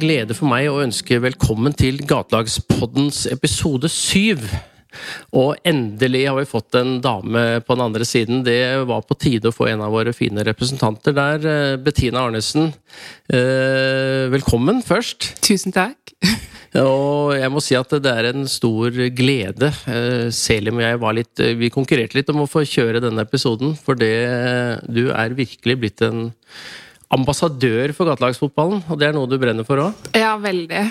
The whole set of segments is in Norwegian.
glede for meg å ønske velkommen til Gatelagspoddens episode syv. Og endelig har vi fått en dame på den andre siden. Det var på tide å få en av våre fine representanter der. eh, Bettina Arnesen, eh, velkommen først. Tusen takk. Og jeg må si at det er en stor glede. Eh, Selim og jeg var litt Vi konkurrerte litt om å få kjøre denne episoden, for det Du er virkelig blitt en ambassadør for gatelagsfotballen, og det er noe du brenner for òg. Ja, veldig.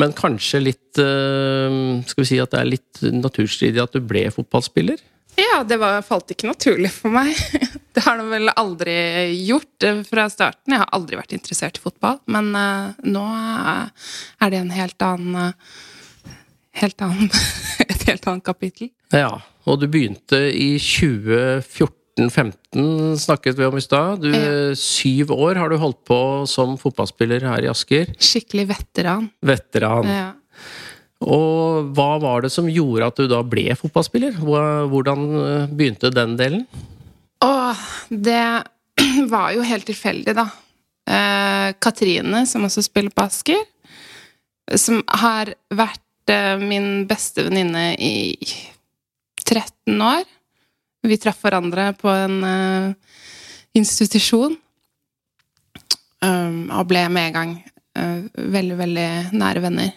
Men kanskje litt eh, Skal vi si at det er litt naturstridig at du ble fotballspiller? Ja, det var, falt ikke naturlig for meg. Det har det vel aldri gjort eh, fra starten. Jeg har aldri vært interessert i fotball, men eh, nå er det en helt annen Helt annen Et helt annet kapittel. Ja, og du begynte i 2014-15, snakket vi om i stad. Du, Ja. Syv år har du holdt på som fotballspiller her i Asker. Skikkelig veteran. Veteran. Ja. Og hva var det som gjorde at du da ble fotballspiller? Hvordan eh, begynte den delen? Åh, det var jo helt tilfeldig, da. Eh, Katrine, som også spiller på Asker, som har vært eh, min beste venninne i 13 år. Vi traff hverandre på en uh, institusjon. Um, og ble med en gang uh, veldig, veldig nære venner.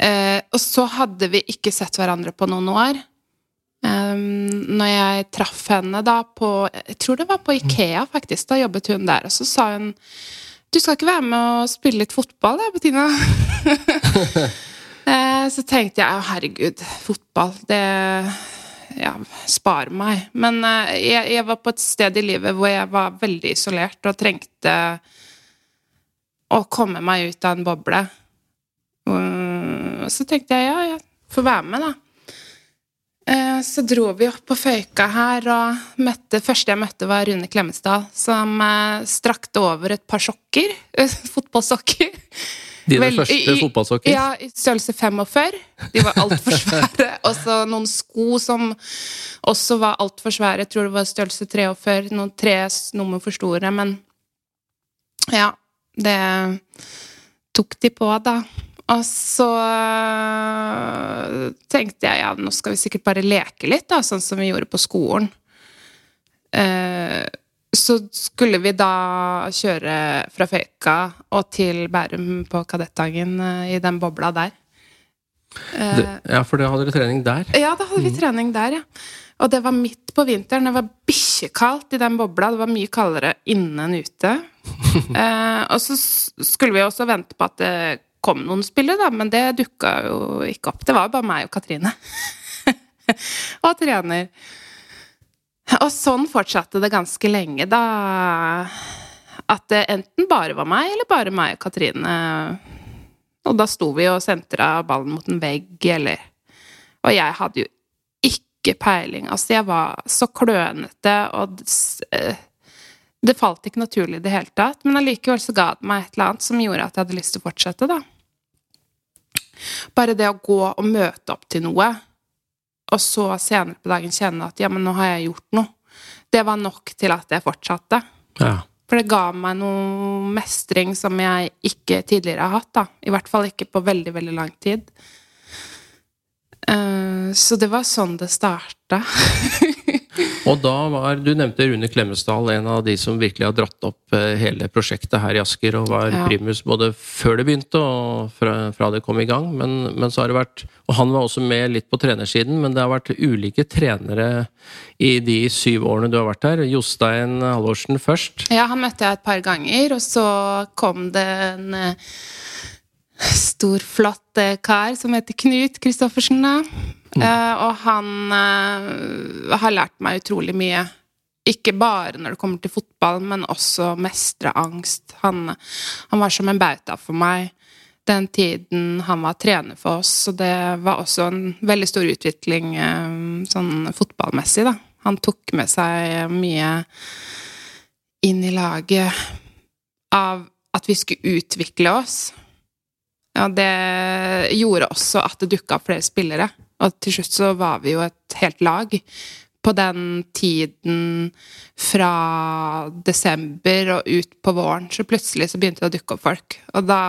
Eh, og så hadde vi ikke sett hverandre på noen år. Um, når jeg traff henne da på Jeg tror det var på Ikea, faktisk. Da jobbet hun der. Og så sa hun Du skal ikke være med og spille litt fotball, da, Bettina? uh, så tenkte jeg herregud, fotball, det ja, spare meg. Men eh, jeg, jeg var på et sted i livet hvor jeg var veldig isolert og trengte å komme meg ut av en boble. Og så tenkte jeg ja, jeg får være med, da. Eh, Så dro vi opp på Føyka her, og møtte, første jeg møtte, var Rune Klemetsdal, som eh, strakte over et par sokker. Fotballsokker. Dine Vel, første fotballsokker? Ja, i størrelse 45. De var altfor svære. Og så noen sko som også var altfor svære. Jeg tror det var størrelse 43. Noen tre nummer for store. Men ja, det tok de på, da. Og så øh, tenkte jeg ja, nå skal vi sikkert bare leke litt, da, sånn som vi gjorde på skolen. Eh, så skulle vi da kjøre fra Føyka og til Bærum på Kadettangen eh, i den bobla der. Det, ja, for da hadde dere trening der. ja, da hadde vi trening der, ja. Og det var midt på vinteren. Det var bikkjekaldt i den bobla. Det var mye kaldere inne enn ute. eh, og så skulle vi også vente på at det kom noen spillere, da, men det dukka jo ikke opp. Det var jo bare meg og Katrine. og trener. Og sånn fortsatte det ganske lenge, da. At det enten bare var meg, eller bare meg og Katrine. Og da sto vi og sentra ballen mot en vegg, eller Og jeg hadde jo ikke peiling. Altså, jeg var så klønete, og eh, det falt ikke naturlig i det hele tatt. Men allikevel så ga det meg et eller annet som gjorde at jeg hadde lyst til å fortsette, da. Bare det å gå og møte opp til noe, og så senere på dagen kjenne at ja, men nå har jeg gjort noe. Det var nok til at jeg fortsatte. Ja. For det ga meg noe mestring som jeg ikke tidligere har hatt, da. I hvert fall ikke på veldig, veldig lang tid. Uh, så det var sånn det starta. Og da var Du nevnte Rune Klemetsdal, en av de som virkelig har dratt opp eh, hele prosjektet her i Asker, og var Ja. primus både før det begynte og fra, fra det kom i gang. Men, men så har det vært Og han var også med litt på trenersiden, men det har vært ulike trenere i de syv årene du har vært her. Jostein Halvorsen først. Ja, han møtte jeg et par ganger, og så kom det en eh, stor, flott eh, kar som heter Knut Kristoffersen, da. Eh, og han uh, har lært meg utrolig mye. Ikke bare når det kommer til fotball, men også mestre angst. Han, han var som en bauta for meg den tiden han var trener for oss, Så det var også en veldig stor utvikling eh, sånn fotballmessig, da. Han tok med seg mye inn i laget av at vi skulle utvikle oss. Ja, det gjorde også at det dukka opp flere spillere. Og til slutt så var vi jo et helt lag på den tiden fra desember og ut på våren, så plutselig så begynte det å dukke opp folk. Og da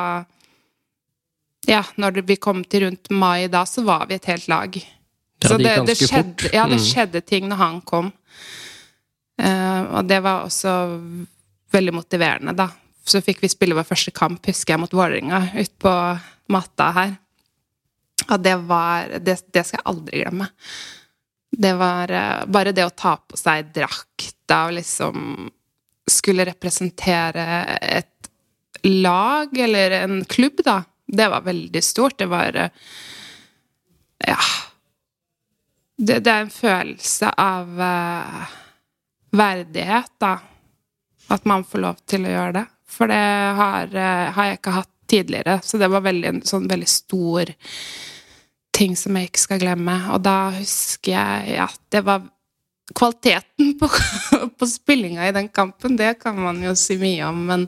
Ja, når vi kom til rundt mai da, så var vi et helt lag. Ja, så det det, det, skjedde, ja, det Mm. skjedde ting når han kom. Uh, og det var også veldig motiverende, da. Så fikk vi spille vår første kamp, husker jeg, mot Vålerenga, ute på matta her. Og det var Det, det skal jeg aldri glemme. Det var eh, bare det å ta på seg drakta og liksom skulle representere et lag eller en klubb, da. Det var veldig stort. Det var eh, Ja. Det, det er en følelse av uh, verdighet, da. At man får lov til å gjøre det. For det har, uh, har jeg ikke hatt tidligere. Så det var veldig, en sånn veldig stor ting som jeg ikke skal glemme. Og da husker jeg at det var Kvaliteten på, på spillinga i den kampen, det kan man jo si mye om, men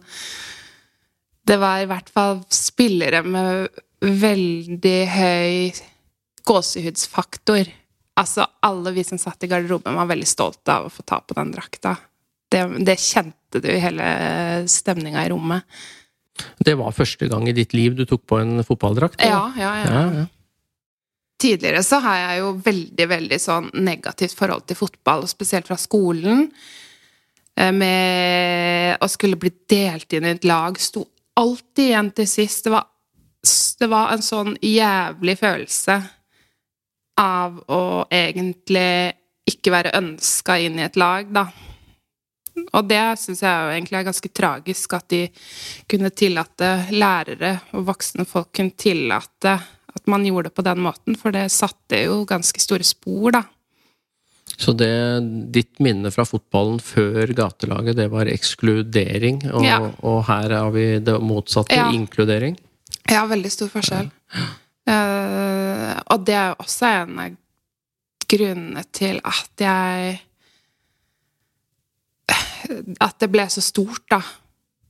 det var i hvert fall spillere med veldig høy gåsehudsfaktor. Altså, alle vi som satt i garderoben, var veldig stolte av å få ta på den drakta. Det, det kjente du i hele stemninga i rommet. Det var første gang i ditt liv du tok på en fotballdrakt? Ja, ja, ja. ja, ja. Tidligere så har jeg jo veldig, veldig sånn negativt forhold til fotball, spesielt fra skolen. Eh, Med å skulle bli delt inn i et lag sto alltid igjen til sist. Det var, det var en sånn jævlig følelse av å egentlig ikke være ønska inn i et lag, da. Og det syns jeg jo egentlig er ganske tragisk, at de kunne tillate lærere og voksne folk kunne tillate at man gjorde det på den måten, for det satte jo ganske store spor, da. Så det, ditt minne fra fotballen før gatelaget, det var ekskludering, og, Ja. og her har vi det motsatte, Ja. inkludering? Ja, veldig stor forskjell. Eh, og det er også en av grunnene til at jeg At det ble så stort, da.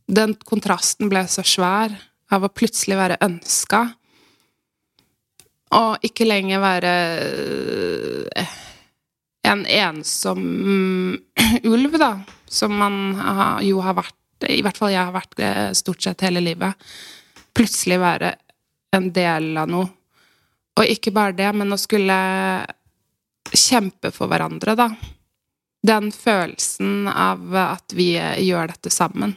Den kontrasten ble så svær av å plutselig være ønska. Og ikke lenger være eh, en ensom ulv, da. Som man jo har vært I hvert fall jeg har vært stort sett hele livet. Plutselig være en del av noe. Og ikke bare det, men å skulle kjempe for hverandre, da. Den følelsen av at vi gjør dette sammen.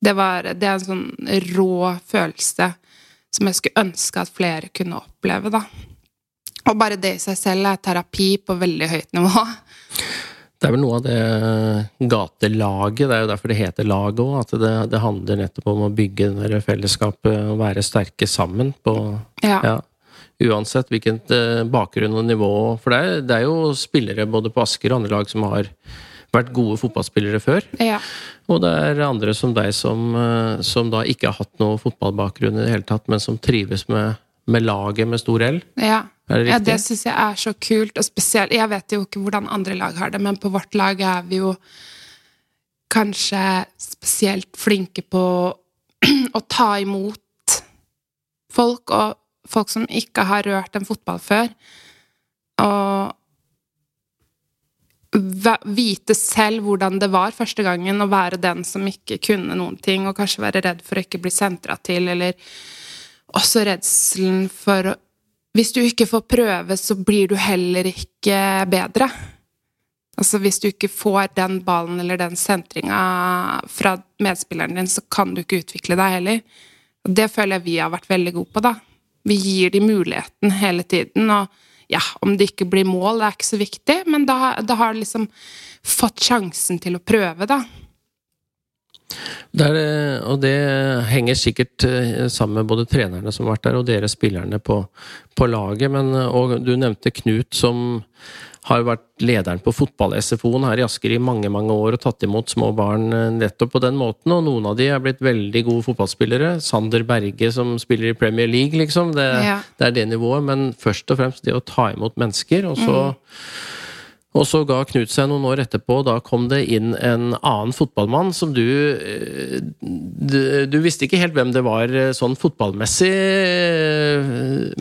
Det, var, det er en sånn rå følelse som jeg skulle ønske at flere kunne oppleve, da. Og bare det i seg selv er terapi på veldig høyt nivå. Det er vel noe av det gatelaget, det er jo derfor det heter lag òg, at det, det handler nettopp om å bygge det der fellesskapet og være sterke sammen på Ja. ja, Uansett hvilken eh, bakgrunn og nivå. For det er, det er jo spillere både på Asker og andre lag som har vært gode fotballspillere før. ja. Og det er andre som deg som, eh, som da ikke har hatt noe fotballbakgrunn i det hele tatt, men som trives med, med laget med stor L. ja. Er det Ja, det syns jeg er så kult, og spesielt Jeg vet jo ikke hvordan andre lag har det, men på vårt lag er vi jo kanskje spesielt flinke på å ta imot folk, og folk som ikke har rørt en fotball før. Og vite selv hvordan det var første gangen å være den som ikke kunne noen ting, og kanskje være redd for å ikke bli sentra til, eller også redselen for å Hvis du ikke får prøve, så blir du heller ikke bedre. Altså hvis du ikke får den ballen eller den sentringa fra medspilleren din, så kan du ikke utvikle deg heller. Det føler jeg vi har vært veldig gode på, da. Vi gir de muligheten hele tiden, og ja, om det ikke blir mål, det er ikke så viktig, men da, da har du liksom fått sjansen til å prøve, da. Det er, og det henger sikkert eh, sammen med både trenerne som har vært der, og dere spillerne på, på laget. Men, eh, og du nevnte Knut, som har vært lederen på fotball-SFO-en her i Asker i mange mange år og tatt imot små barn eh, nettopp på den måten. Og noen av de er blitt veldig gode fotballspillere. Sander Berge som spiller i Premier League, liksom. Det, Ja. det er det nivået. Men først og fremst det å ta imot mennesker. og så og så ga Knut seg noen år etterpå, og da kom det inn en annen fotballmann som du eh, Du, du visste ikke helt hvem det var eh, sånn fotballmessig,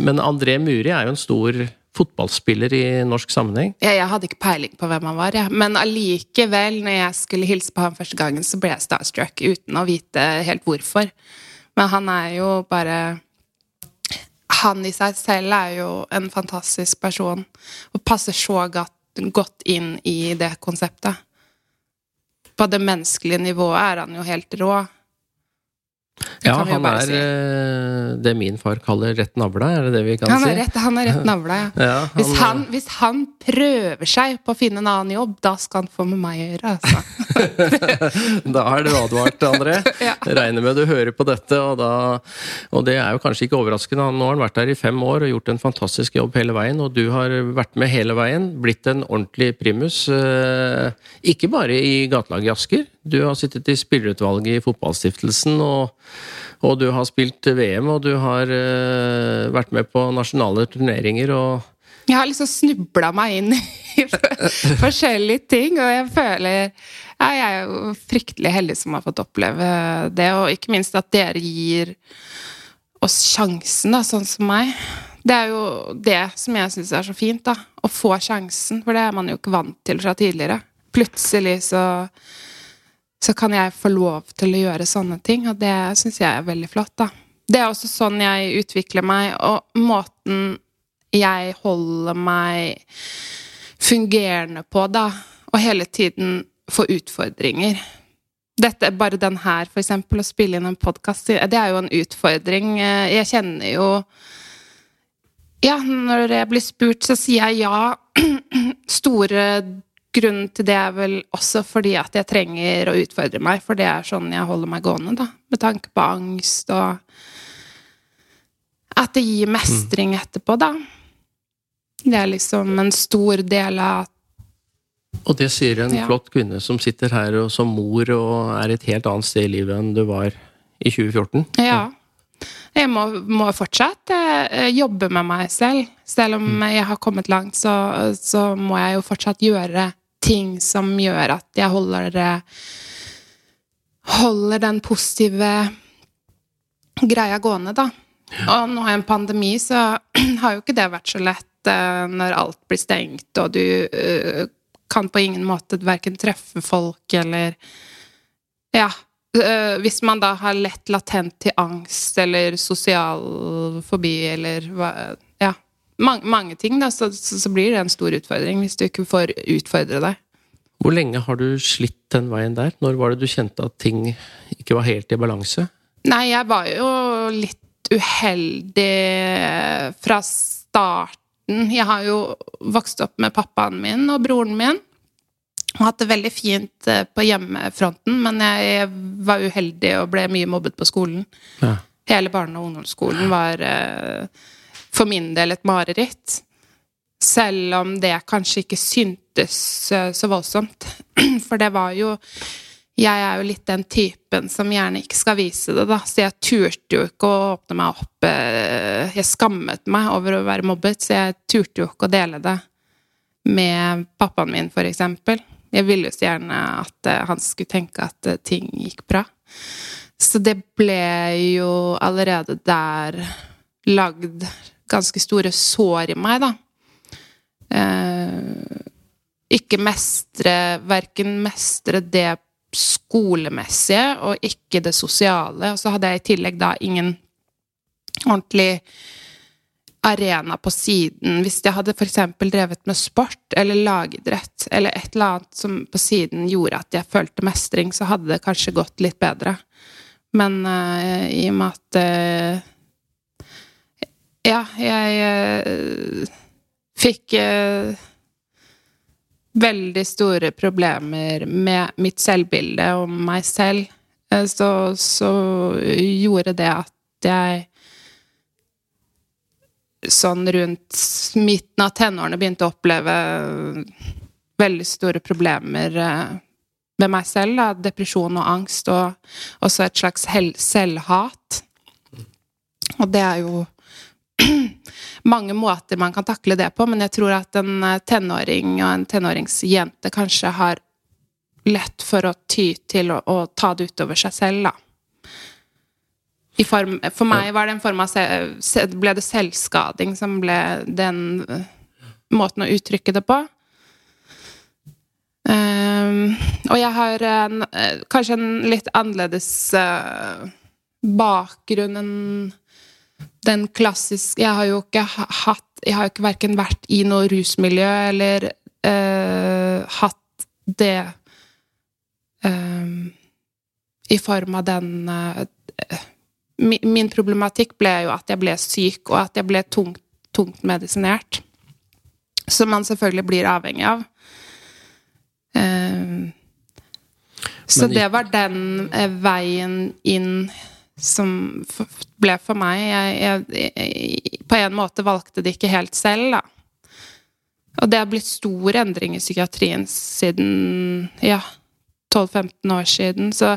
men André Muri er jo en stor fotballspiller i norsk sammenheng? Jeg, jeg hadde ikke peiling på hvem han var, ja. men allikevel, når jeg skulle hilse på han første gangen, så ble jeg starstruck uten å vite helt hvorfor. Men han er jo bare Han i seg selv er jo en fantastisk person, og passer så godt inn i det konseptet. På det menneskelige nivået er han jo helt rå. Ja, han er si. eh, det min far kaller rett navla, er det det vi kan Han si? rett, han er rett navla, ja. Ja, Hvis han- han, hvis han prøver seg på å finne en annen jobb, da skal han få med meg å gjøre, altså. Da er du advart, André. Ja. Regner med du hører på dette, og, da, og det er jo kanskje ikke overraskende. Nå har han vært der i fem år og gjort en fantastisk jobb hele veien, og du har vært med hele veien, blitt en ordentlig primus. eh, Ikke bare i gatelaget i Asker, du har sittet i spillerutvalget i Fotballstiftelsen, og, og du har spilt VM, og du har uh, vært med på nasjonale turneringer, og Jeg har liksom snubla meg inn i forskjellige ting, og jeg føler ja, Jeg er jo fryktelig heldig som har fått oppleve det, og ikke minst at dere gir oss sjansen, da, sånn som meg. Det er jo det som jeg syns er så fint, da. Å få sjansen, for det er man jo ikke vant til fra tidligere. Plutselig så så kan jeg få lov til å gjøre sånne ting, og det syns jeg er veldig flott, da. Det er også sånn jeg utvikler meg, og måten jeg holder meg fungerende på, da, og hele tiden få utfordringer. Dette, bare den her, for eksempel, å spille inn en podkast, det er jo en utfordring. Jeg kjenner jo Ja, når jeg blir spurt, så sier jeg ja. Store grunnen til det er vel også fordi at jeg trenger å utfordre meg, for det er sånn jeg holder meg gående, da. Med tanke på angst og At det gir mestring etterpå, da. Det er liksom en stor del av Og det sier en Ja. flott kvinne som sitter her og som mor og er et helt annet sted i livet enn du var i 2014. Ja. Jeg må, må fortsatt eh, jobbe med meg selv. Selv om jeg har kommet langt, så, så må jeg jo fortsatt gjøre ting som gjør at jeg holder Holder den positive greia gående, da. Og nå i en pandemi så har jo ikke det vært så lett eh, når alt blir stengt, og du eh, kan på ingen måte verken treffe folk eller Ja. eh, hvis man da har lett latent til angst eller sosial fobi eller hva. Mange, mange ting, da, så, så, så blir det en stor utfordring hvis du ikke får utfordre deg. Hvor lenge har du slitt den veien der? Når var det du kjente at ting ikke var helt i balanse? Nei, jeg var jo litt uheldig fra starten. Jeg har jo vokst opp med pappaen min og broren min. Og hatt det veldig fint eh, på hjemmefronten, men jeg var uheldig og ble mye mobbet på skolen. Ja. Hele barne- og ungdomsskolen var eh, for min del et mareritt. Selv om det kanskje ikke syntes eh, så voldsomt. For det var jo Jeg er jo litt den typen som gjerne ikke skal vise det, da. Så jeg turte jo ikke å åpne meg opp. eh, Jeg skammet meg over å være mobbet, så jeg turte jo ikke å dele det med pappaen min, for eksempel. Jeg ville jo så gjerne at eh, han skulle tenke at ting gikk bra. Så det ble jo allerede der lagd ganske store sår i meg, da. Eh, ikke mestre Verken mestre det skolemessige og ikke det sosiale. Og så hadde jeg i tillegg da ingen ordentlig arena på siden. Hvis jeg hadde f.eks. drevet med sport eller lagidrett eller et eller annet som på siden gjorde at jeg følte mestring, så hadde det kanskje gått litt bedre. Men uh, i og med at eh, Ja, jeg eh, fikk eh, veldig store problemer med mitt selvbilde og meg selv, eh, så, så gjorde det at jeg sånn rundt midten av tenårene begynte å oppleve veldig store problemer med meg selv. Da. Depresjon og angst, og også et slags selvhat. Og det er jo mange måter man kan takle det på, men jeg tror at en eh, tenåring og en tenåringsjente kanskje har lett for å ty til å, å ta det utover seg selv, da. Form, for meg var det en form av ble det selvskading som ble den måten å uttrykke det på. Um, og jeg har en, eh, kanskje en litt annerledes uh, bakgrunn enn den klassiske Jeg har jo ikke hatt Jeg har jo ikke verken vært i noe rusmiljø eller uh, hatt det um, i form av den uh, Min problematikk ble jo at jeg ble syk, og at jeg ble tungt, tungt medisinert. Som man selvfølgelig blir avhengig av. Uh, så det var den uh, veien inn som ble for meg. Jeg, jeg, jeg, på en måte valgte det ikke helt selv, da. Og det har blitt stor endring i psykiatrien siden ja, 12-15 år siden. Så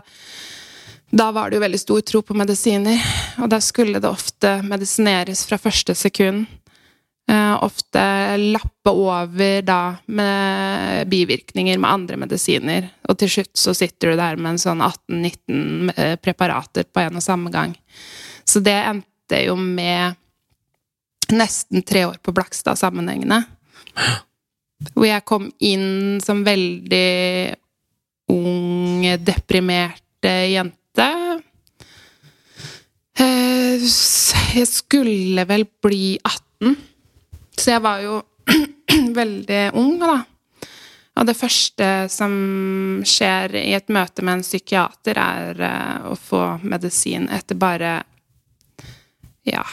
da var det jo veldig stor tro på medisiner. Og da skulle det ofte medisineres fra første sekund. Uh, ofte lappe over da med bivirkninger med andre medisiner. Og til slutt så sitter du der med en sånn 18-19 eh, preparater på en og samme gang. Så det endte jo med nesten tre år på Blakstad sammenhengende. Hvor jeg kom inn som veldig ung, deprimert jente. Uh, jeg skulle vel bli 18. Så jeg var jo veldig ung, da. Og det første som skjer i et møte med en psykiater, er uh, å få medisin etter bare ja,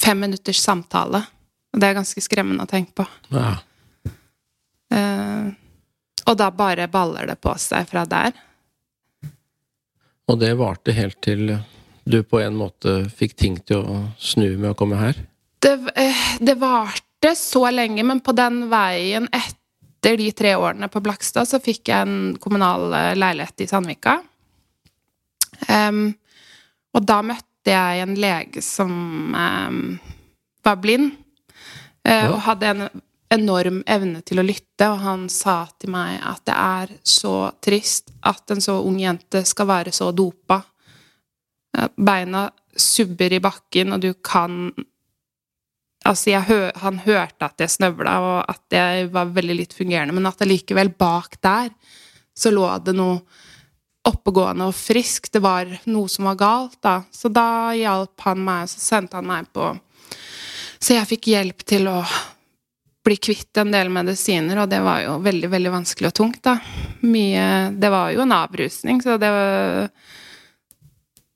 fem minutters samtale. Og det er ganske skremmende å tenke på. Ja. Uh, og da bare baller det på seg fra der. Og det varte helt til du på en måte fikk ting til å snu med å komme her? Det, uh, det varte ikke så lenge, men på den veien etter de tre årene på Blakstad, så fikk jeg en kommunal eh, leilighet i Sandvika. Um, og da møtte jeg en lege som um, var blind, uh, og hadde en enorm evne til å lytte, og han sa til meg at det er så trist at en så ung jente skal være så dopa. Beina subber i bakken, og du kan Altså, hø han hørte at jeg snøvla, og at jeg var veldig litt fungerende, men at allikevel bak der så lå det noe oppegående og friskt. Det var noe som var galt, da. Så da hjalp han meg, og så sendte han meg på Så jeg fikk hjelp til å bli kvitt en del medisiner, og det var jo veldig, veldig vanskelig og tungt, da. Mye Det var jo en avrusning, så det var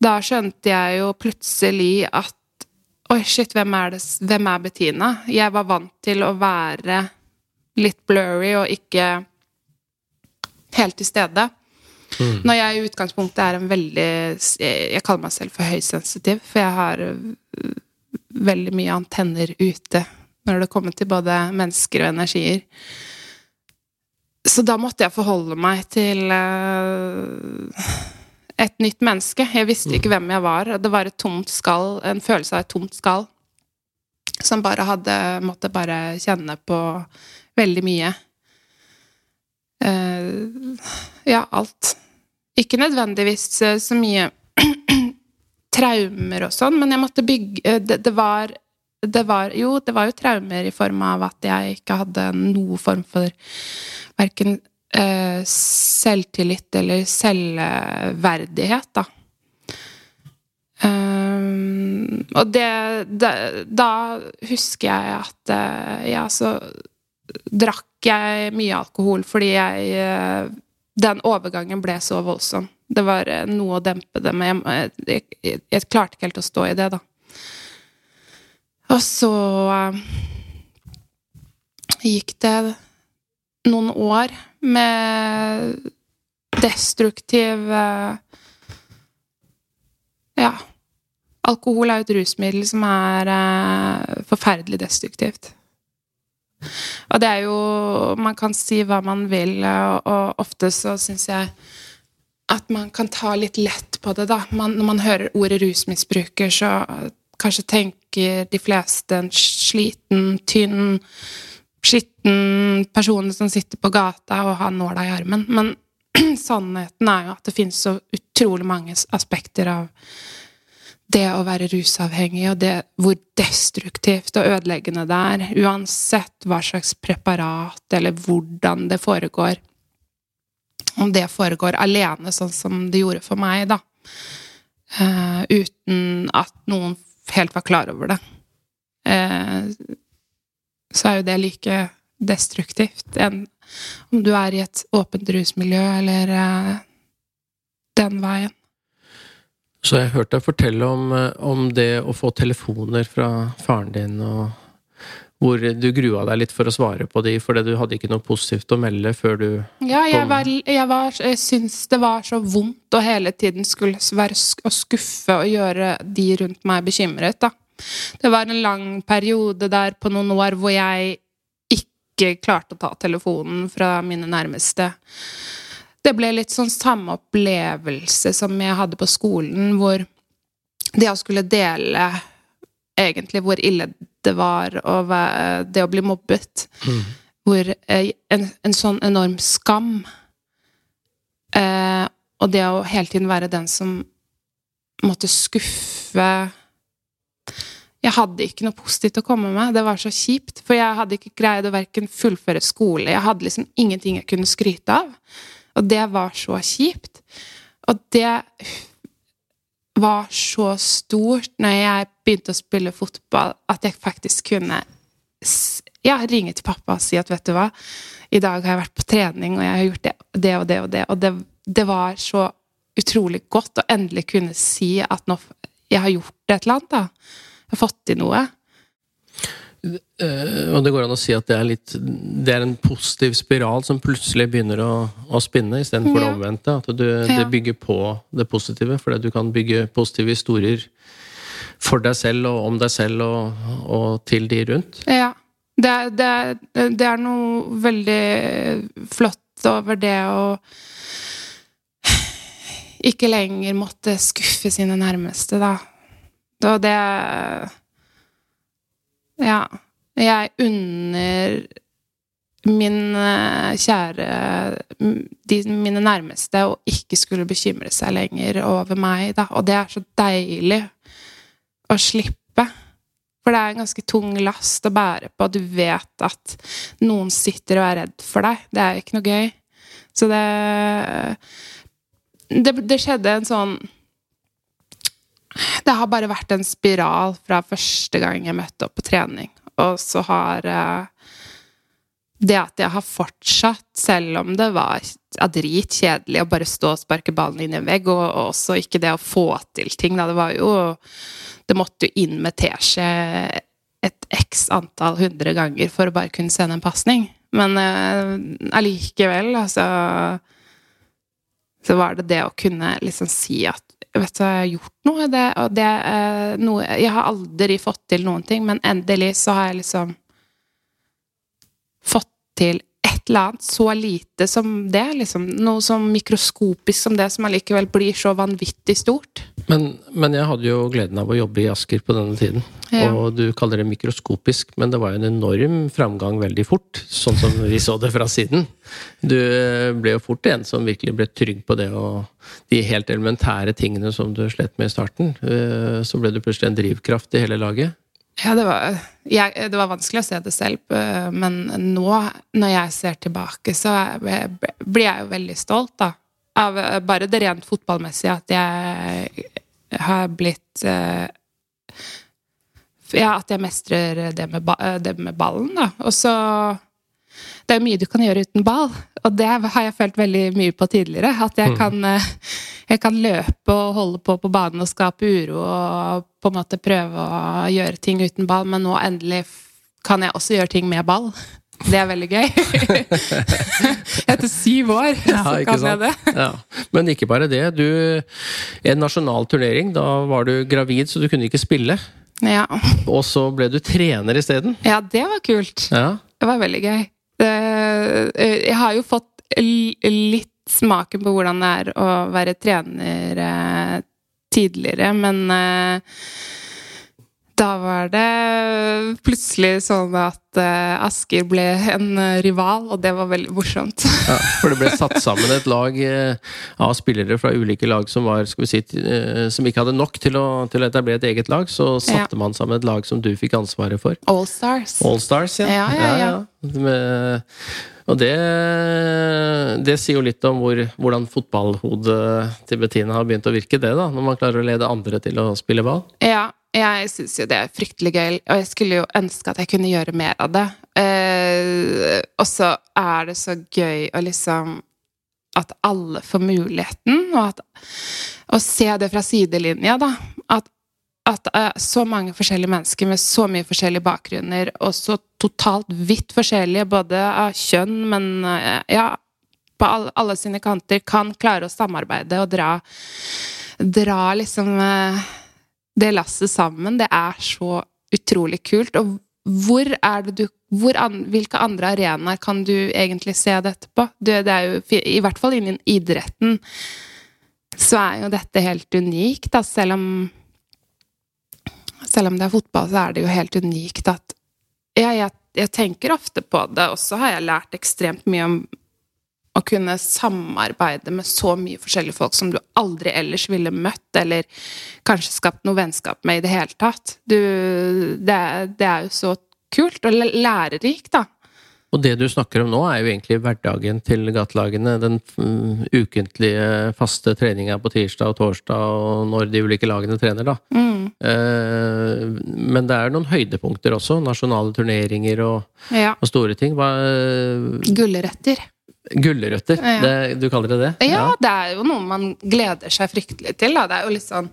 Da skjønte jeg jo plutselig at Oi, shit, hvem er, det, hvem er Bettina? Jeg var vant til å være litt blurry og ikke helt til stede. Mm. Når jeg i utgangspunktet er en veldig Jeg kaller meg selv for høysensitiv, for jeg har øh, veldig mye antenner ute når det kommer til både mennesker og energier. Så da måtte jeg forholde meg til uh, et nytt menneske. Jeg visste ikke hvem jeg var. Det var et tomt skall, en følelse av et tomt skall. Som bare hadde Måtte bare kjenne på veldig mye. Uh, ja, alt. Ikke nødvendigvis så mye traumer og sånn, men jeg måtte bygge eh, det, det, var, det, var, Jo, det var jo traumer i form av at jeg ikke hadde noe form for verken eh, selvtillit eller selvverdighet, da. Um, og det, det, Da husker jeg at uh, ja, så drakk jeg mye alkohol fordi jeg uh, Den overgangen ble så voldsom. Det var uh, noe å dempe det med. Jeg, jeg, jeg, klarte ikke helt å stå i det, da. Og så gikk det noen år med destruktiv eh, Ja. Alkohol er jo et rusmiddel som er uh, forferdelig destruktivt. Og det er jo Man kan si hva man vil, og, og ofte så syns jeg at man kan ta litt lett på det, da. Man, når man hører ordet rusmisbruker, så kanskje tenker de fleste en sliten, tynn skitten person som sitter på gata og har nåla i armen. Men sannheten er jo at det finnes så utrolig mange aspekter av det å være rusavhengig, og det, hvor destruktivt og ødeleggende det er, uansett hva slags preparat eller hvordan det foregår Om det foregår alene, sånn som det gjorde for meg, da. Uh, uten at noen helt var klar over det. Uh, så er jo det like destruktivt enn om du er i et åpent rusmiljø eller uh, den veien. Så jeg hørte deg fortelle om, eh, om, det å få telefoner fra faren din, og hvor du grua deg litt for å svare på de, fordi du hadde ikke noe positivt å melde før du Ja, jeg, var, jeg, var, jeg syntes det var så vondt å hele tiden skulle være å skuffe og gjøre de rundt meg bekymret, da. Det var en lang periode der på noen år hvor jeg ikke klarte å ta telefonen fra mine nærmeste det ble litt sånn samme opplevelse som jeg hadde på skolen, hvor det å skulle dele egentlig hvor ille det var være, det å bli mobbet mm. Hvor eh, en, en, sånn enorm skam eh, Og det å hele tiden være den som måtte skuffe jeg hadde ikke noe positivt å komme med. Det var så kjipt. For jeg hadde ikke greid å verken fullføre skole Jeg hadde liksom ingenting jeg kunne skryte av. Og det var så kjipt. Og det var så stort når jeg begynte å spille fotball, at jeg faktisk kunne ja, ringe til pappa og si at vet du hva, i dag har jeg vært på trening, og jeg har gjort det, det og det og det. Og det, det var så utrolig godt å endelig kunne si at nå jeg har gjort et eller annet, da. Har fått til noe. Uh, og det går an å si at det er, litt, det er en positiv spiral som plutselig begynner å, å spinne, istedenfor ja. det omvendte. At du, ja. det bygger på det positive, fordi du kan bygge positive historier for deg selv og om deg selv og, og til de rundt. Ja. Det det, det er noe veldig flott over det å ikke lenger måtte skuffe sine nærmeste, da. Og det ja. Jeg unner min eh, kjære de, Mine nærmeste å ikke skulle bekymre seg lenger over meg, da. Og det er så deilig å slippe. For det er en ganske tung last å bære på. Du vet at noen sitter og er redd for deg. Det er ikke noe gøy. Så det Det, det skjedde en sånn det har bare vært en spiral fra første gang jeg møtte opp på trening. Og så har uh, det at jeg har fortsatt, selv om det var dritkjedelig å bare stå og sparke ballen inn i en vegg, og, og også ikke det å få til ting, da. Det var jo Det måtte jo inn med teskje et x antall hundre ganger for å bare kunne sende en pasning. Men uh, allikevel, altså Så var det det å kunne liksom si at vet du, jeg har gjort noe. Det, og det er noe Jeg har aldri fått til noen ting, men endelig så har jeg liksom fått til eller annet så lite som det. Liksom. Noe så mikroskopisk som det, som allikevel blir så vanvittig stort. Men, men, jeg hadde jo gleden av å jobbe i Asker på denne tiden. Ja. Og du kaller det mikroskopisk, men det var jo en enorm framgang veldig fort. Sånn som vi så det fra siden. Du eh, ble jo fort en som virkelig ble trygg på det og de helt elementære tingene som du slet med i starten. Eh, så ble du plutselig en drivkraft i hele laget. Ja, det var, jeg, det var, vanskelig å se det selv, eh, men nå, når jeg ser tilbake, så blir jeg jo veldig stolt, da. Av eh, bare det rent fotballmessige, at jeg har blitt eh, Ja, at jeg mestrer det med, det med ballen, da. Og så Det er mye du kan gjøre uten ball, og det har jeg følt veldig mye på tidligere. At jeg mm. kan, jeg kan løpe og holde på på banen og skape uro og på en måte prøve å gjøre ting uten ball, men nå endelig kan jeg også gjøre ting med ball. Det er veldig gøy. Etter syv år ja, så kan jeg det. Ja. Men ikke bare det. Du, en nasjonal turnering, da var du gravid, så du kunne ikke spille. Ja. Og så ble du trener isteden. Ja, det var kult. Ja. Det var veldig gøy. Det, jeg har jo fått litt smaken på hvordan det er å være trener eh, tidligere, men Da var det plutselig sånn at uh, Asker ble en uh, rival, og det var veldig morsomt. ja, for det ble satt sammen et lag uh, av spillere fra ulike lag som var, si, som ikke hadde nok til å, til å, etablere et eget lag. Så satte ja. man sammen et lag som du fikk ansvaret for. All Stars. All Stars, ja. ja, ja, ja. Med, og det, det, sier jo litt om hvor, hvordan fotballhodet til Bettina har begynt å virke, det da, når man klarer å lede andre til å spille ball. Ja, jeg syns jo det er fryktelig gøy, og jeg skulle jo ønske at jeg kunne gjøre mer av det. Eh, og så er det så gøy å liksom At alle får muligheten, og at Å se det fra sidelinja, da. At, at eh, så mange forskjellige mennesker med så mye forskjellige bakgrunner, og så totalt vidt forskjellige, både av kjønn, men uh, ja På alle, alle, sine kanter, kan klare å samarbeide og dra Dra liksom uh, det lasset sammen, det er så utrolig kult. Og hvor er det du an, Hvilke andre arenaer kan du egentlig se dette på? Det er jo, I hvert fall innen idretten så er jo dette helt unikt, da, selv om Selv om det er fotball, så er det jo helt unikt at ja, jeg, jeg tenker ofte på det, og så har jeg lært ekstremt mye om å kunne samarbeide med så mye forskjellige folk som du aldri ellers ville møtt, eller kanskje skapt noe vennskap med i det hele tatt. Du, det, det, er jo så kult og lærerikt, da. Og det du snakker om nå, er jo egentlig hverdagen til gatelagene. Den mm, ukentlige, faste treninga på tirsdag og torsdag, og når de ulike lagene trener, da. Mm. Eh, men det er noen høydepunkter også. Nasjonale turneringer og, ja. og store ting. Hva, Gulrøtter. Gulrøtter, ja. du kaller det det? Ja, ja, det er jo noe man gleder seg fryktelig til. Da. Det er jo litt sånn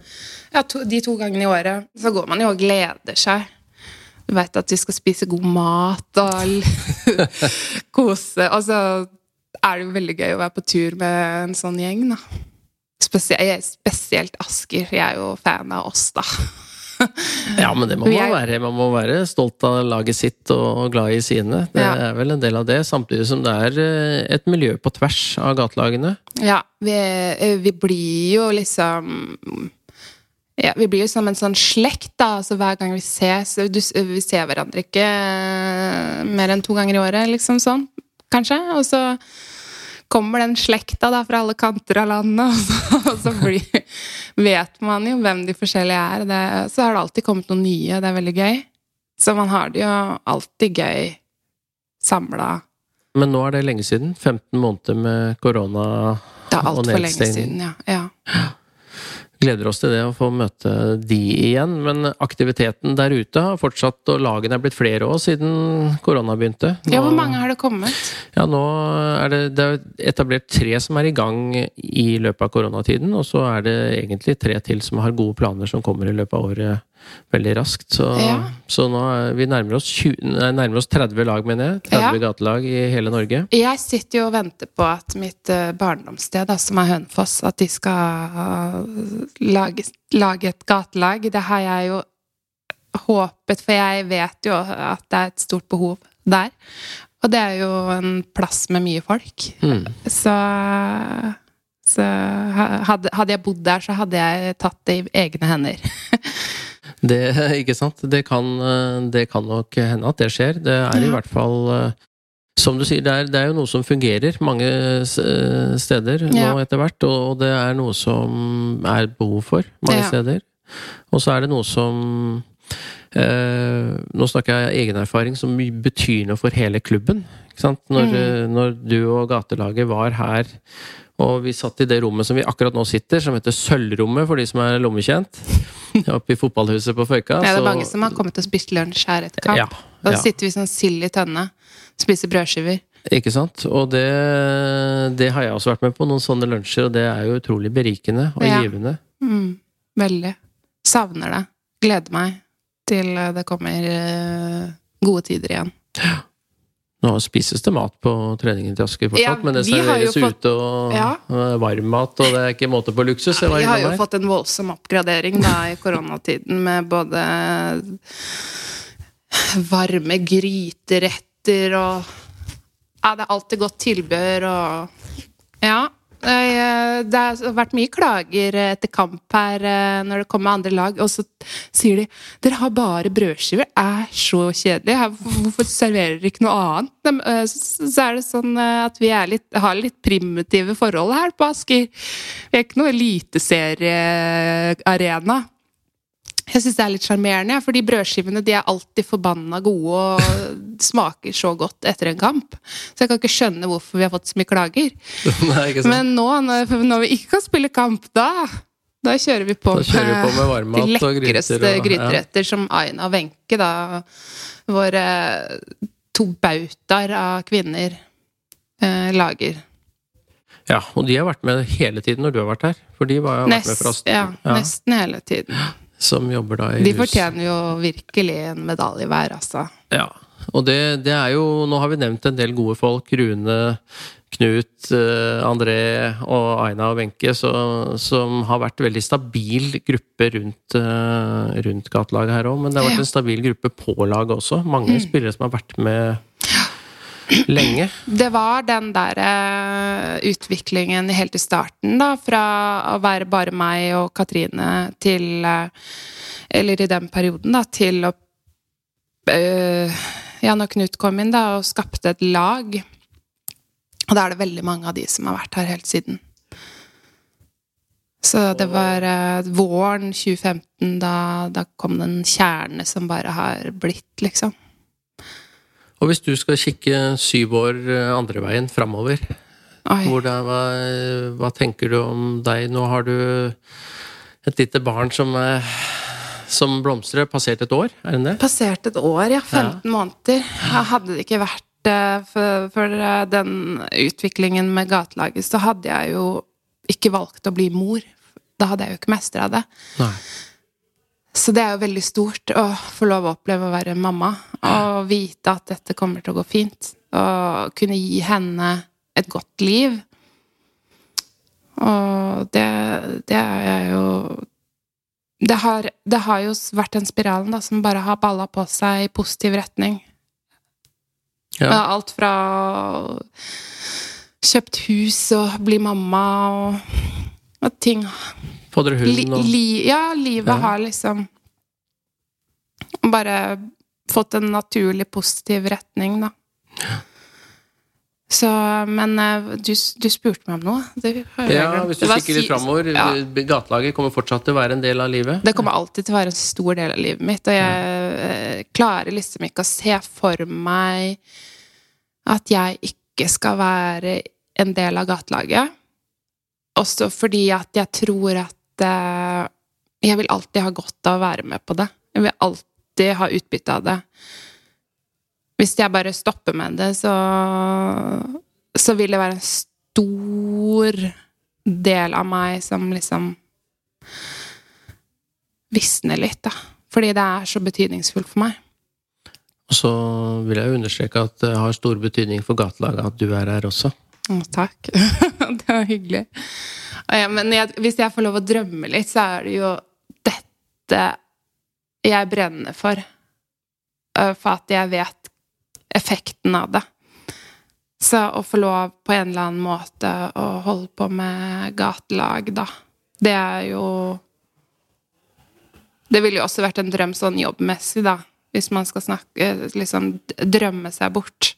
ja, to, De to gangene i året så går man jo og gleder seg. Du veit at du skal spise god mat og kose. Og så er det jo veldig gøy å være på tur med en sånn gjeng, da. Spesielt, spesielt Asker. Jeg er jo fan av oss, da. ja, men det må man være. Man må være stolt av laget sitt og glad i sine. Det ja. er vel en del av det, samtidig som det er eh, et miljø på tvers av gatelagene. Ja, vi, eh, vi blir jo liksom ja, vi blir jo som en sånn slekt, da. Altså hver gang vi ses Vi ser hverandre ikke eh, mer enn to ganger i året, liksom sånn, kanskje. Og så kommer den slekta da fra alle kanter av landet, og så, og så blir, vet man jo hvem de forskjellige er. Det, så har det alltid kommet noen nye, det er veldig gøy. Så man har det jo alltid gøy samla. Men nå er det lenge siden? 15 måneder med korona og nedstengning? Det er altfor lenge siden, ja. ja gleder oss til det å få møte de igjen. Men aktiviteten der ute har fortsatt, og lagene er blitt flere òg siden korona begynte. Nå, ja, Hvor mange har det kommet? Ja, nå er det, det er etablert tre som er i gang i løpet av koronatiden. Og så er det egentlig tre til som har gode planer som kommer i løpet av året veldig raskt. Så, ja. så nå vi nærmer oss, 20, nei, nærmer oss 30 lag, mener jeg. 30 ja. gatelag i hele Norge. Jeg sitter jo og venter på at mitt uh, barndomssted, da, som er Hønefoss, at de skal uh, lage, lage, et gatelag. Det har jeg jo håpet, for jeg vet jo at det er et stort behov der. Og det er jo en plass med mye folk. Mm. Så, så hadde, hadde, jeg bodd der, så hadde jeg tatt det i egne hender. Det, ikke sant? Det kan, det kan, nok hende at det skjer. Det er i hvert fall som du sier, det er, det er, jo noe som fungerer mange steder ja. nå etter hvert. Og det er noe som er behov for mange ja. steder. Og så er det noe som eh, Nå snakker jeg av egen erfaring, som betyr noe for hele klubben. Når, mm. når, du og gatelaget var her og vi satt i det rommet som vi akkurat nå sitter, som heter Sølvrommet for de som er lommekjent. Oppe i fotballhuset på Føyka. Ja, det er mange som har kommet og spist lunsj her etter kamp. Ja, ja. Da sitter vi sånn sild i tønne, spiser brødskiver. Ikke sant. Og det, det, har jeg også vært med på, noen sånne lunsjer, og det er jo utrolig berikende og ja. givende. Mm, veldig. Savner det. Gleder meg til det kommer eh, gode tider igjen. Ja. Nå spises det mat på treningen til Asker fortsatt, ja, men det serveres fått, ute og ja. varmmat, og det er ikke måte på luksus. Ja, vi har jo fått en voldsom oppgradering da i koronatiden med både varme gryteretter og Ja, det er alltid godt tilbør og Ja. Eh, Det har vært mye klager etter kamp her eh, når det kommer andre lag, og så sier de dere har bare brødskiver. Er så kjedelig. Hvorfor serverer dere ikke noe annet? Eh, Så er det sånn at vi litt, har litt primitive forhold her på Asker. Vi er ikke noe eliteseriearena. Jeg syns det er litt sjarmerende, ja, for de brødskivene de er alltid forbanna gode og smaker så godt etter en kamp. Så jeg kan ikke skjønne hvorfor vi har fått så mye klager. Nei, ikke sant? Men nå, når, vi ikke kan spille kamp, da da kjører vi på, kjører med, vi på med de lekreste og- ja. som Aina og Wenche, da. Våre to bautaer av kvinner eh, lager. Ja, og de har vært med hele tiden når du har vært her. For de var, har vært med fra Nest, ja, ja, nesten hele tiden. Som jobber da i De fortjener jo virkelig en medalje hver, altså. Ja, og det, det er jo Nå har vi nevnt en del gode folk. Rune, Knut, eh, André og Aina og Wenche, som har vært veldig stabil gruppe rundt, eh, rundt gatelaget her òg. Men det har vært en stabil gruppe på laget også. Mange Mm. spillere som har vært med lenge. Det var den der eh, utviklingen helt i starten, da. Fra å være bare meg og Katrine til eh, Eller i den perioden, da, til å eh, Ja, når Knut kom inn, da, og skapte et lag. Og da er det veldig mange av de som har vært her helt siden. Så det var uh, våren 2015, da, da kom det en kjerne som bare har blitt, liksom. Og hvis du skal kikke syv år eh, andre veien framover, hva, hva tenker du om deg? Nå har du et lite barn som, som blomstrer, passert et år, er det det? Passert et år, ja. 15 måneder. Jeg hadde det ikke vært eh, for, for eh, den utviklingen med gatelaget, så hadde jeg jo ikke valgt å bli mor. Da hadde jeg jo ikke mestra det. Nei. Så det er jo veldig stort å få lov å oppleve å være mamma. Og vite at dette kommer til å gå fint. Og kunne gi henne et godt liv. Og det, det er jo det har, det har jo vært den spiralen da, som bare har balla på seg i positiv retning. Ja. Alt fra kjøpt hus og bli mamma og, og ting Få dere hund og li, Ja, livet Ja. har liksom bare fått en naturlig positiv retning, da. Så, men eh, du, du spurte meg om noe. Det Ja, hvis du kikker litt framover. Ja. Gatelaget kommer fortsatt til å være en del av livet. Det kommer alltid til å være en stor del av livet mitt, og jeg ja. klarer liksom ikke å se for meg at jeg ikke skal være en del av gatelaget. Også fordi at jeg tror at eh, jeg vil alltid ha godt av å være med på det. Jeg vil alltid ha utbytte av det. Hvis jeg bare stopper med det, så, så vil det være en stor del av meg som liksom visner litt, da. Fordi det er så betydningsfullt for meg. Og så vil jeg jo understreke at det har stor betydning for gatelaget at du er her også. Takk. det var hyggelig. Ja, men jeg, hvis jeg får lov å drømme litt, så er det jo dette jeg brenner for. For at jeg vet effekten av det. Så å få lov på en eller annen måte å holde på med gatelag, da, det er jo Det ville jo også vært en drøm sånn jobbmessig, da. Hvis man skal snakke Liksom drømme seg bort.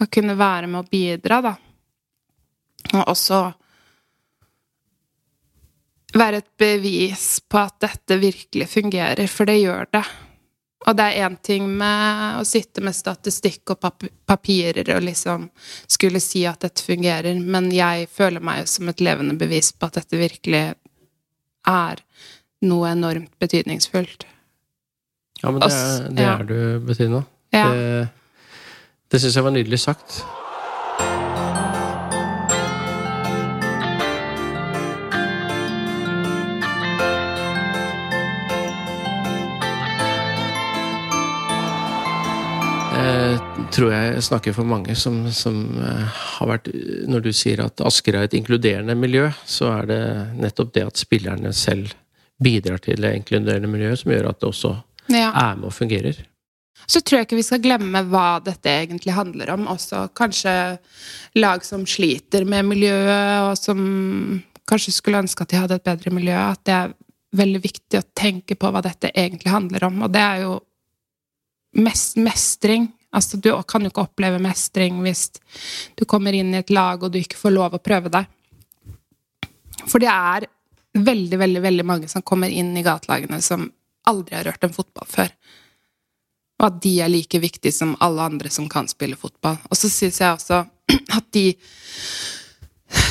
Å kunne være med å bidra, da. Og også være et bevis på at dette virkelig fungerer, for det gjør det. Og det er én ting med å sitte med statistikk og pap papirer og liksom skulle si at dette fungerer, men jeg føler meg som et levende bevis på at dette virkelig er noe enormt betydningsfullt. Ja, men det er, det er du, Bettina. Ja. Det, det syns jeg var nydelig sagt. Tror jeg snakker for mange som, som eh, har vært Når du sier at Asker er et inkluderende miljø, så er det nettopp det at spillerne selv bidrar til det inkluderende miljøet, som gjør at det også Ja. er med og fungerer. Så tror jeg ikke vi skal glemme hva dette egentlig handler om. Også kanskje lag som sliter med miljøet, og som kanskje skulle ønske at de hadde et bedre miljø. At det er veldig viktig å tenke på hva dette egentlig handler om. Og det er jo mest mestring. Altså, du kan jo ikke oppleve mestring hvis du kommer inn i et lag og du ikke får lov å prøve deg. For det er veldig, veldig, veldig mange som kommer inn i gatelagene som aldri har rørt en fotball før. Og at de er like viktige som alle andre som kan spille fotball. Og så syns jeg også at de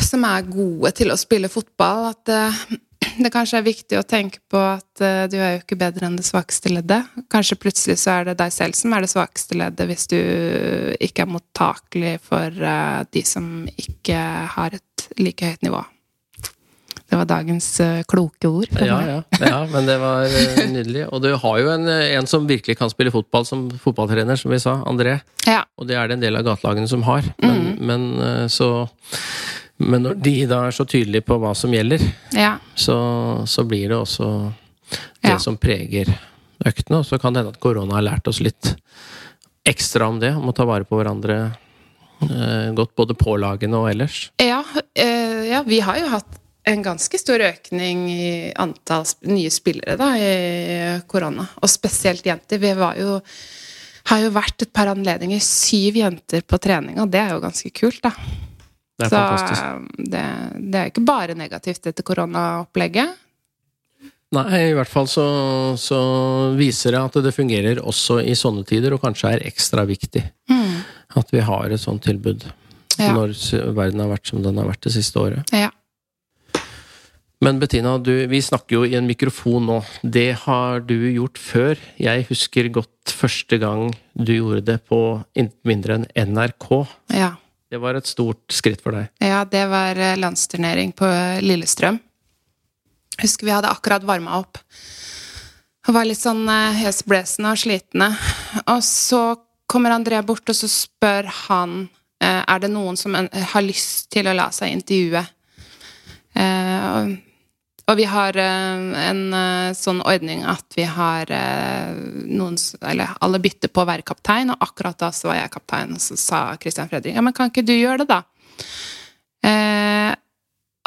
som er gode til å spille fotball, at eh, det kanskje er viktig å tenke på at uh, du er jo ikke bedre enn det svakeste leddet. Kanskje plutselig så er det deg selv som er det svakeste leddet, hvis du ikke er mottakelig for uh, de som ikke har et like høyt nivå. Det var dagens uh, kloke ord. Ja, ja, ja, men det var nydelig. Og du har jo en, en, som virkelig kan spille fotball som fotballtrener, som vi sa. André. Ja. Og det er det en del av gatelagene som har. Men, mm. men så men når de da er så tydelige på hva som gjelder, ja. så, så, blir det også det ja. som preger øktene. Og så kan det hende at korona har lært oss litt ekstra om det, om å ta vare på hverandre eh, godt både på lagene og ellers. Ja, eh, ja, vi har jo hatt en ganske stor økning i antall nye spillere da, i korona. Og spesielt jenter. Vi var jo har jo vært et par anledninger syv jenter på trening, og det er jo ganske kult, da. Det er så fantastisk. Eh, det, det, er ikke bare negativt etter koronaopplegget. Nei, i hvert fall så, så, viser det at det fungerer også i sånne tider, og kanskje er ekstra viktig mm. at vi har et sånt tilbud. Ja. Når verden har vært som den har vært det siste året. Ja. Men Bettina, du, vi snakker jo i en mikrofon nå. Det har du gjort før. Jeg husker godt første gang du gjorde det på mindre enn NRK. Ja. Det var et stort skritt for deg? Ja, det var eh, landsturnering på Lillestrøm. Husker vi hadde akkurat varma opp. Og var litt sånn eh, hesblesende og slitne. Og så kommer André bort, og så spør han eh, er det noen som har lyst til å la seg intervjue. Og vi har eh, en eh, sånn ordning at vi har eh, noen Eller alle bytter på å være kaptein, og akkurat da så var jeg kaptein, og så sa Christian Fredrik ja, men kan ikke du gjøre det, da? Eh,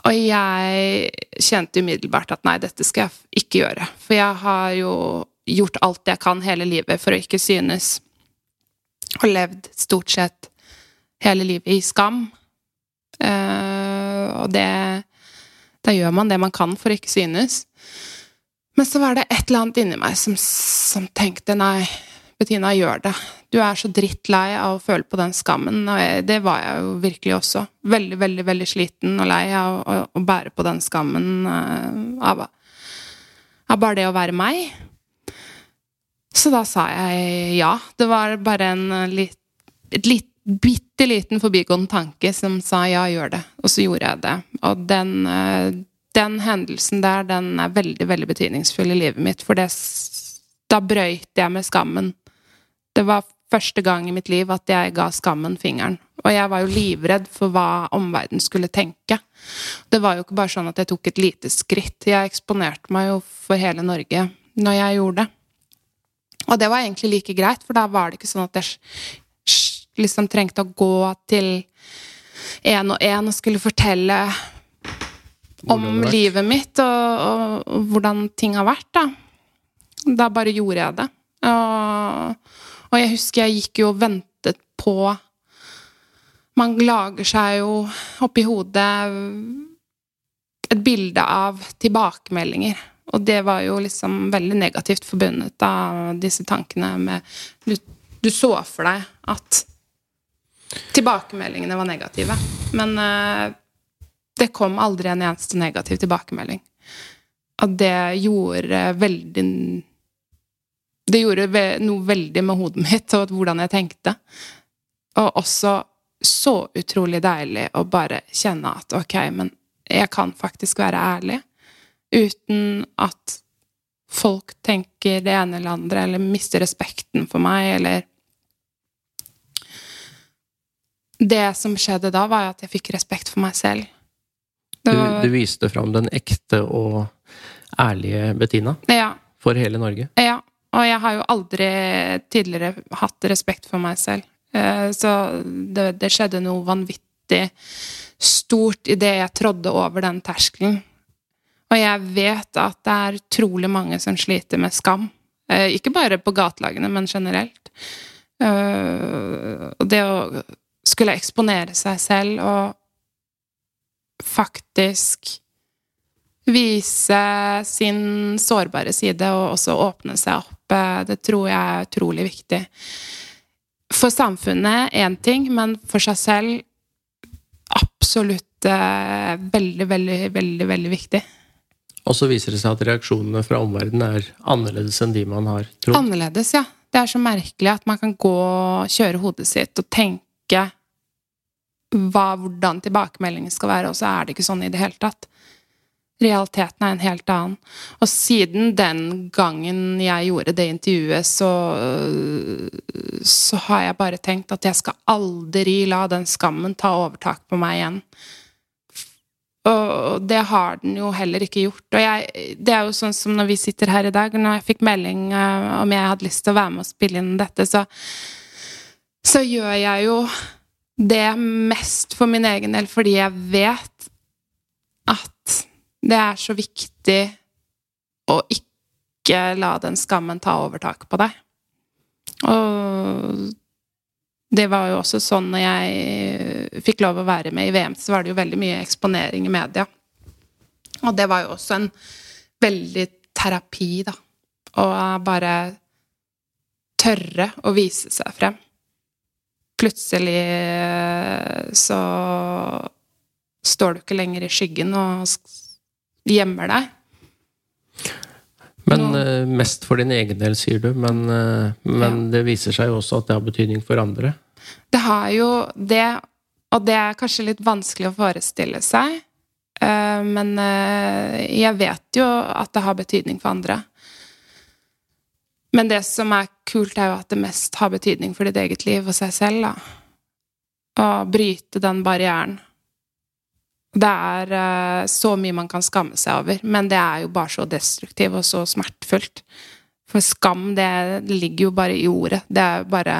og jeg kjente umiddelbart at nei, dette skal jeg ikke gjøre. For jeg har jo gjort alt jeg kan hele livet for å ikke synes. Og levd stort sett hele livet i skam. Eh, og det da gjør man det man kan for å ikke synes. Men så var det et eller annet inni meg som, som tenkte nei, Bettina, gjør det. Du er så drittlei av å føle på den skammen, og jeg, det var jeg jo virkelig også. Veldig, veldig veldig sliten og lei av å, å bære på den skammen uh, av, av, bare det å være meg. Så da sa jeg ja. Det var bare en et litt bitte liten forbigående tanke som sa ja, gjør det. Og så gjorde jeg det. Og den, eh, den hendelsen der, den er veldig, veldig betydningsfull i livet mitt. For det, da brøyt jeg med skammen. Det var første gang i mitt liv at jeg ga skammen fingeren. Og jeg var jo livredd for hva omverdenen skulle tenke. Det var jo ikke bare sånn at jeg tok et lite skritt. Jeg eksponerte meg jo for hele Norge når jeg gjorde det. Og det var egentlig like greit, for da var det ikke sånn at jeg liksom trengte å gå til én og én og skulle fortelle om livet mitt og, og, og, hvordan ting har vært, da. Da bare gjorde jeg det. Og, og jeg husker jeg gikk jo og ventet på Man lager seg jo oppi hodet et bilde av tilbakemeldinger. Og det var jo liksom veldig negativt forbundet av disse tankene med du, du så for deg at Tilbakemeldingene var negative. Men uh, det kom aldri en eneste negativ tilbakemelding. At det gjorde veldig Det gjorde noe veldig med hodet mitt og hvordan jeg tenkte. Og også så utrolig deilig å bare kjenne at ok, men jeg kan faktisk være ærlig. Uten at folk tenker det ene eller andre, eller mister respekten for meg, eller Det som skjedde da, var at jeg fikk respekt for meg selv. Var... Du, du, viste fram den ekte og ærlige Bettina ja. for hele Norge? Ja. Og jeg har jo aldri tidligere hatt respekt for meg selv. Eh, så det, det skjedde noe vanvittig stort idet jeg trådde over den terskelen. Og jeg vet at det er utrolig mange som sliter med skam. Eh, ikke bare på gatelagene, men generelt. Og det å skulle eksponere seg selv og faktisk vise sin sårbare side og også åpne seg opp, eh, det tror jeg er utrolig viktig. For samfunnet én ting, men for seg selv absolutt eh, veldig, veldig, veldig, veldig viktig. Og så viser det seg at reaksjonene fra omverdenen er annerledes enn de man har trodd. Annerledes, ja. Det er så merkelig at man kan gå og kjøre hodet sitt og tenke hva, hvordan tilbakemeldingen skal være, og så er det ikke sånn i det hele tatt. Realiteten er en helt annen. Og siden den gangen jeg gjorde det intervjuet, så, så har jeg bare tenkt at jeg skal aldri la den skammen ta overtak på meg igjen. Og det har den jo heller ikke gjort. Og jeg, det er jo sånn som når vi sitter her i dag, når jeg fikk melding eh, om jeg hadde lyst til å være med og spille inn dette, så, så gjør jeg jo det mest for min egen del fordi jeg vet at det er så viktig å ikke la den skammen ta overtak på deg. Og det var jo også sånn når jeg fikk lov å være med i VM, så var det jo veldig mye eksponering i media. Og det var jo også en veldig terapi, da. Å bare tørre å vise seg frem. Plutselig så står du ikke lenger i skyggen og gjemmer deg. Men uh, mest for din egen del, sier du. Men, uh, men ja. det viser seg jo også at det har betydning for andre. Det har jo det, og det er kanskje litt vanskelig å forestille seg. Men jeg vet jo at det har betydning for andre. Men det som er kult, er jo at det mest har betydning for ditt eget liv og seg selv. da. Å bryte den barrieren. Det er uh, så mye man kan skamme seg over, men det er jo bare så destruktivt og så smertefullt. For skam, det, ligger jo bare i ordet. Det er bare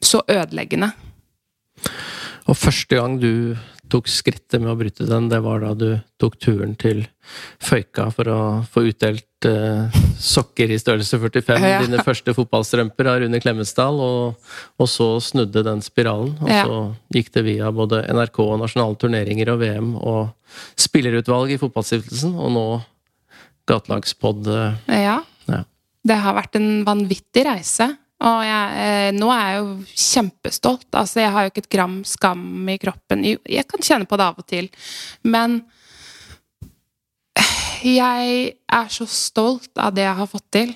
så ødeleggende. Og første gang du tok skrittet med å bryte den, det var da du tok turen til Føyka for å få utdelt eh, sokker i størrelse 45, ja. dine første fotballstrømper av Rune Klemetsdal, og, og, så snudde den spiralen. Og ja. så gikk det via både NRK og nasjonale turneringer og VM og spillerutvalg i Fotballstiftelsen, og nå gatelagspod. Eh, ja. ja. Det har vært en vanvittig reise. Og jeg, eh, nå er jeg jo kjempestolt. Altså, jeg har jo ikke et gram skam i kroppen. Jeg kan kjenne på det av og til. Men jeg er så stolt av det jeg har fått til.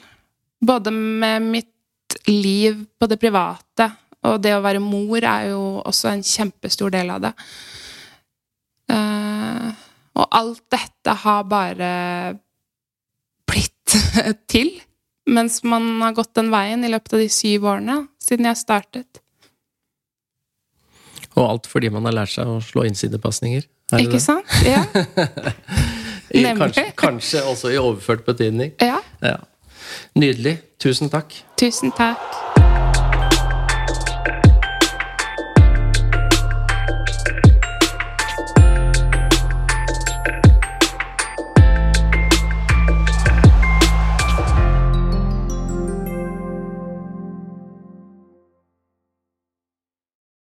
Både med mitt liv på det private, og det å være mor er jo også en kjempestor del av det. Uh, og alt dette har bare blitt til mens man har gått den veien i løpet av de syv årene siden jeg startet. Og alt fordi man har lært seg å slå innsidepasninger? Ikke det? sant? Ja. kanskje, kanskje, også i overført betydning. Ja. ja. Nydelig. Tusen takk. Tusen takk.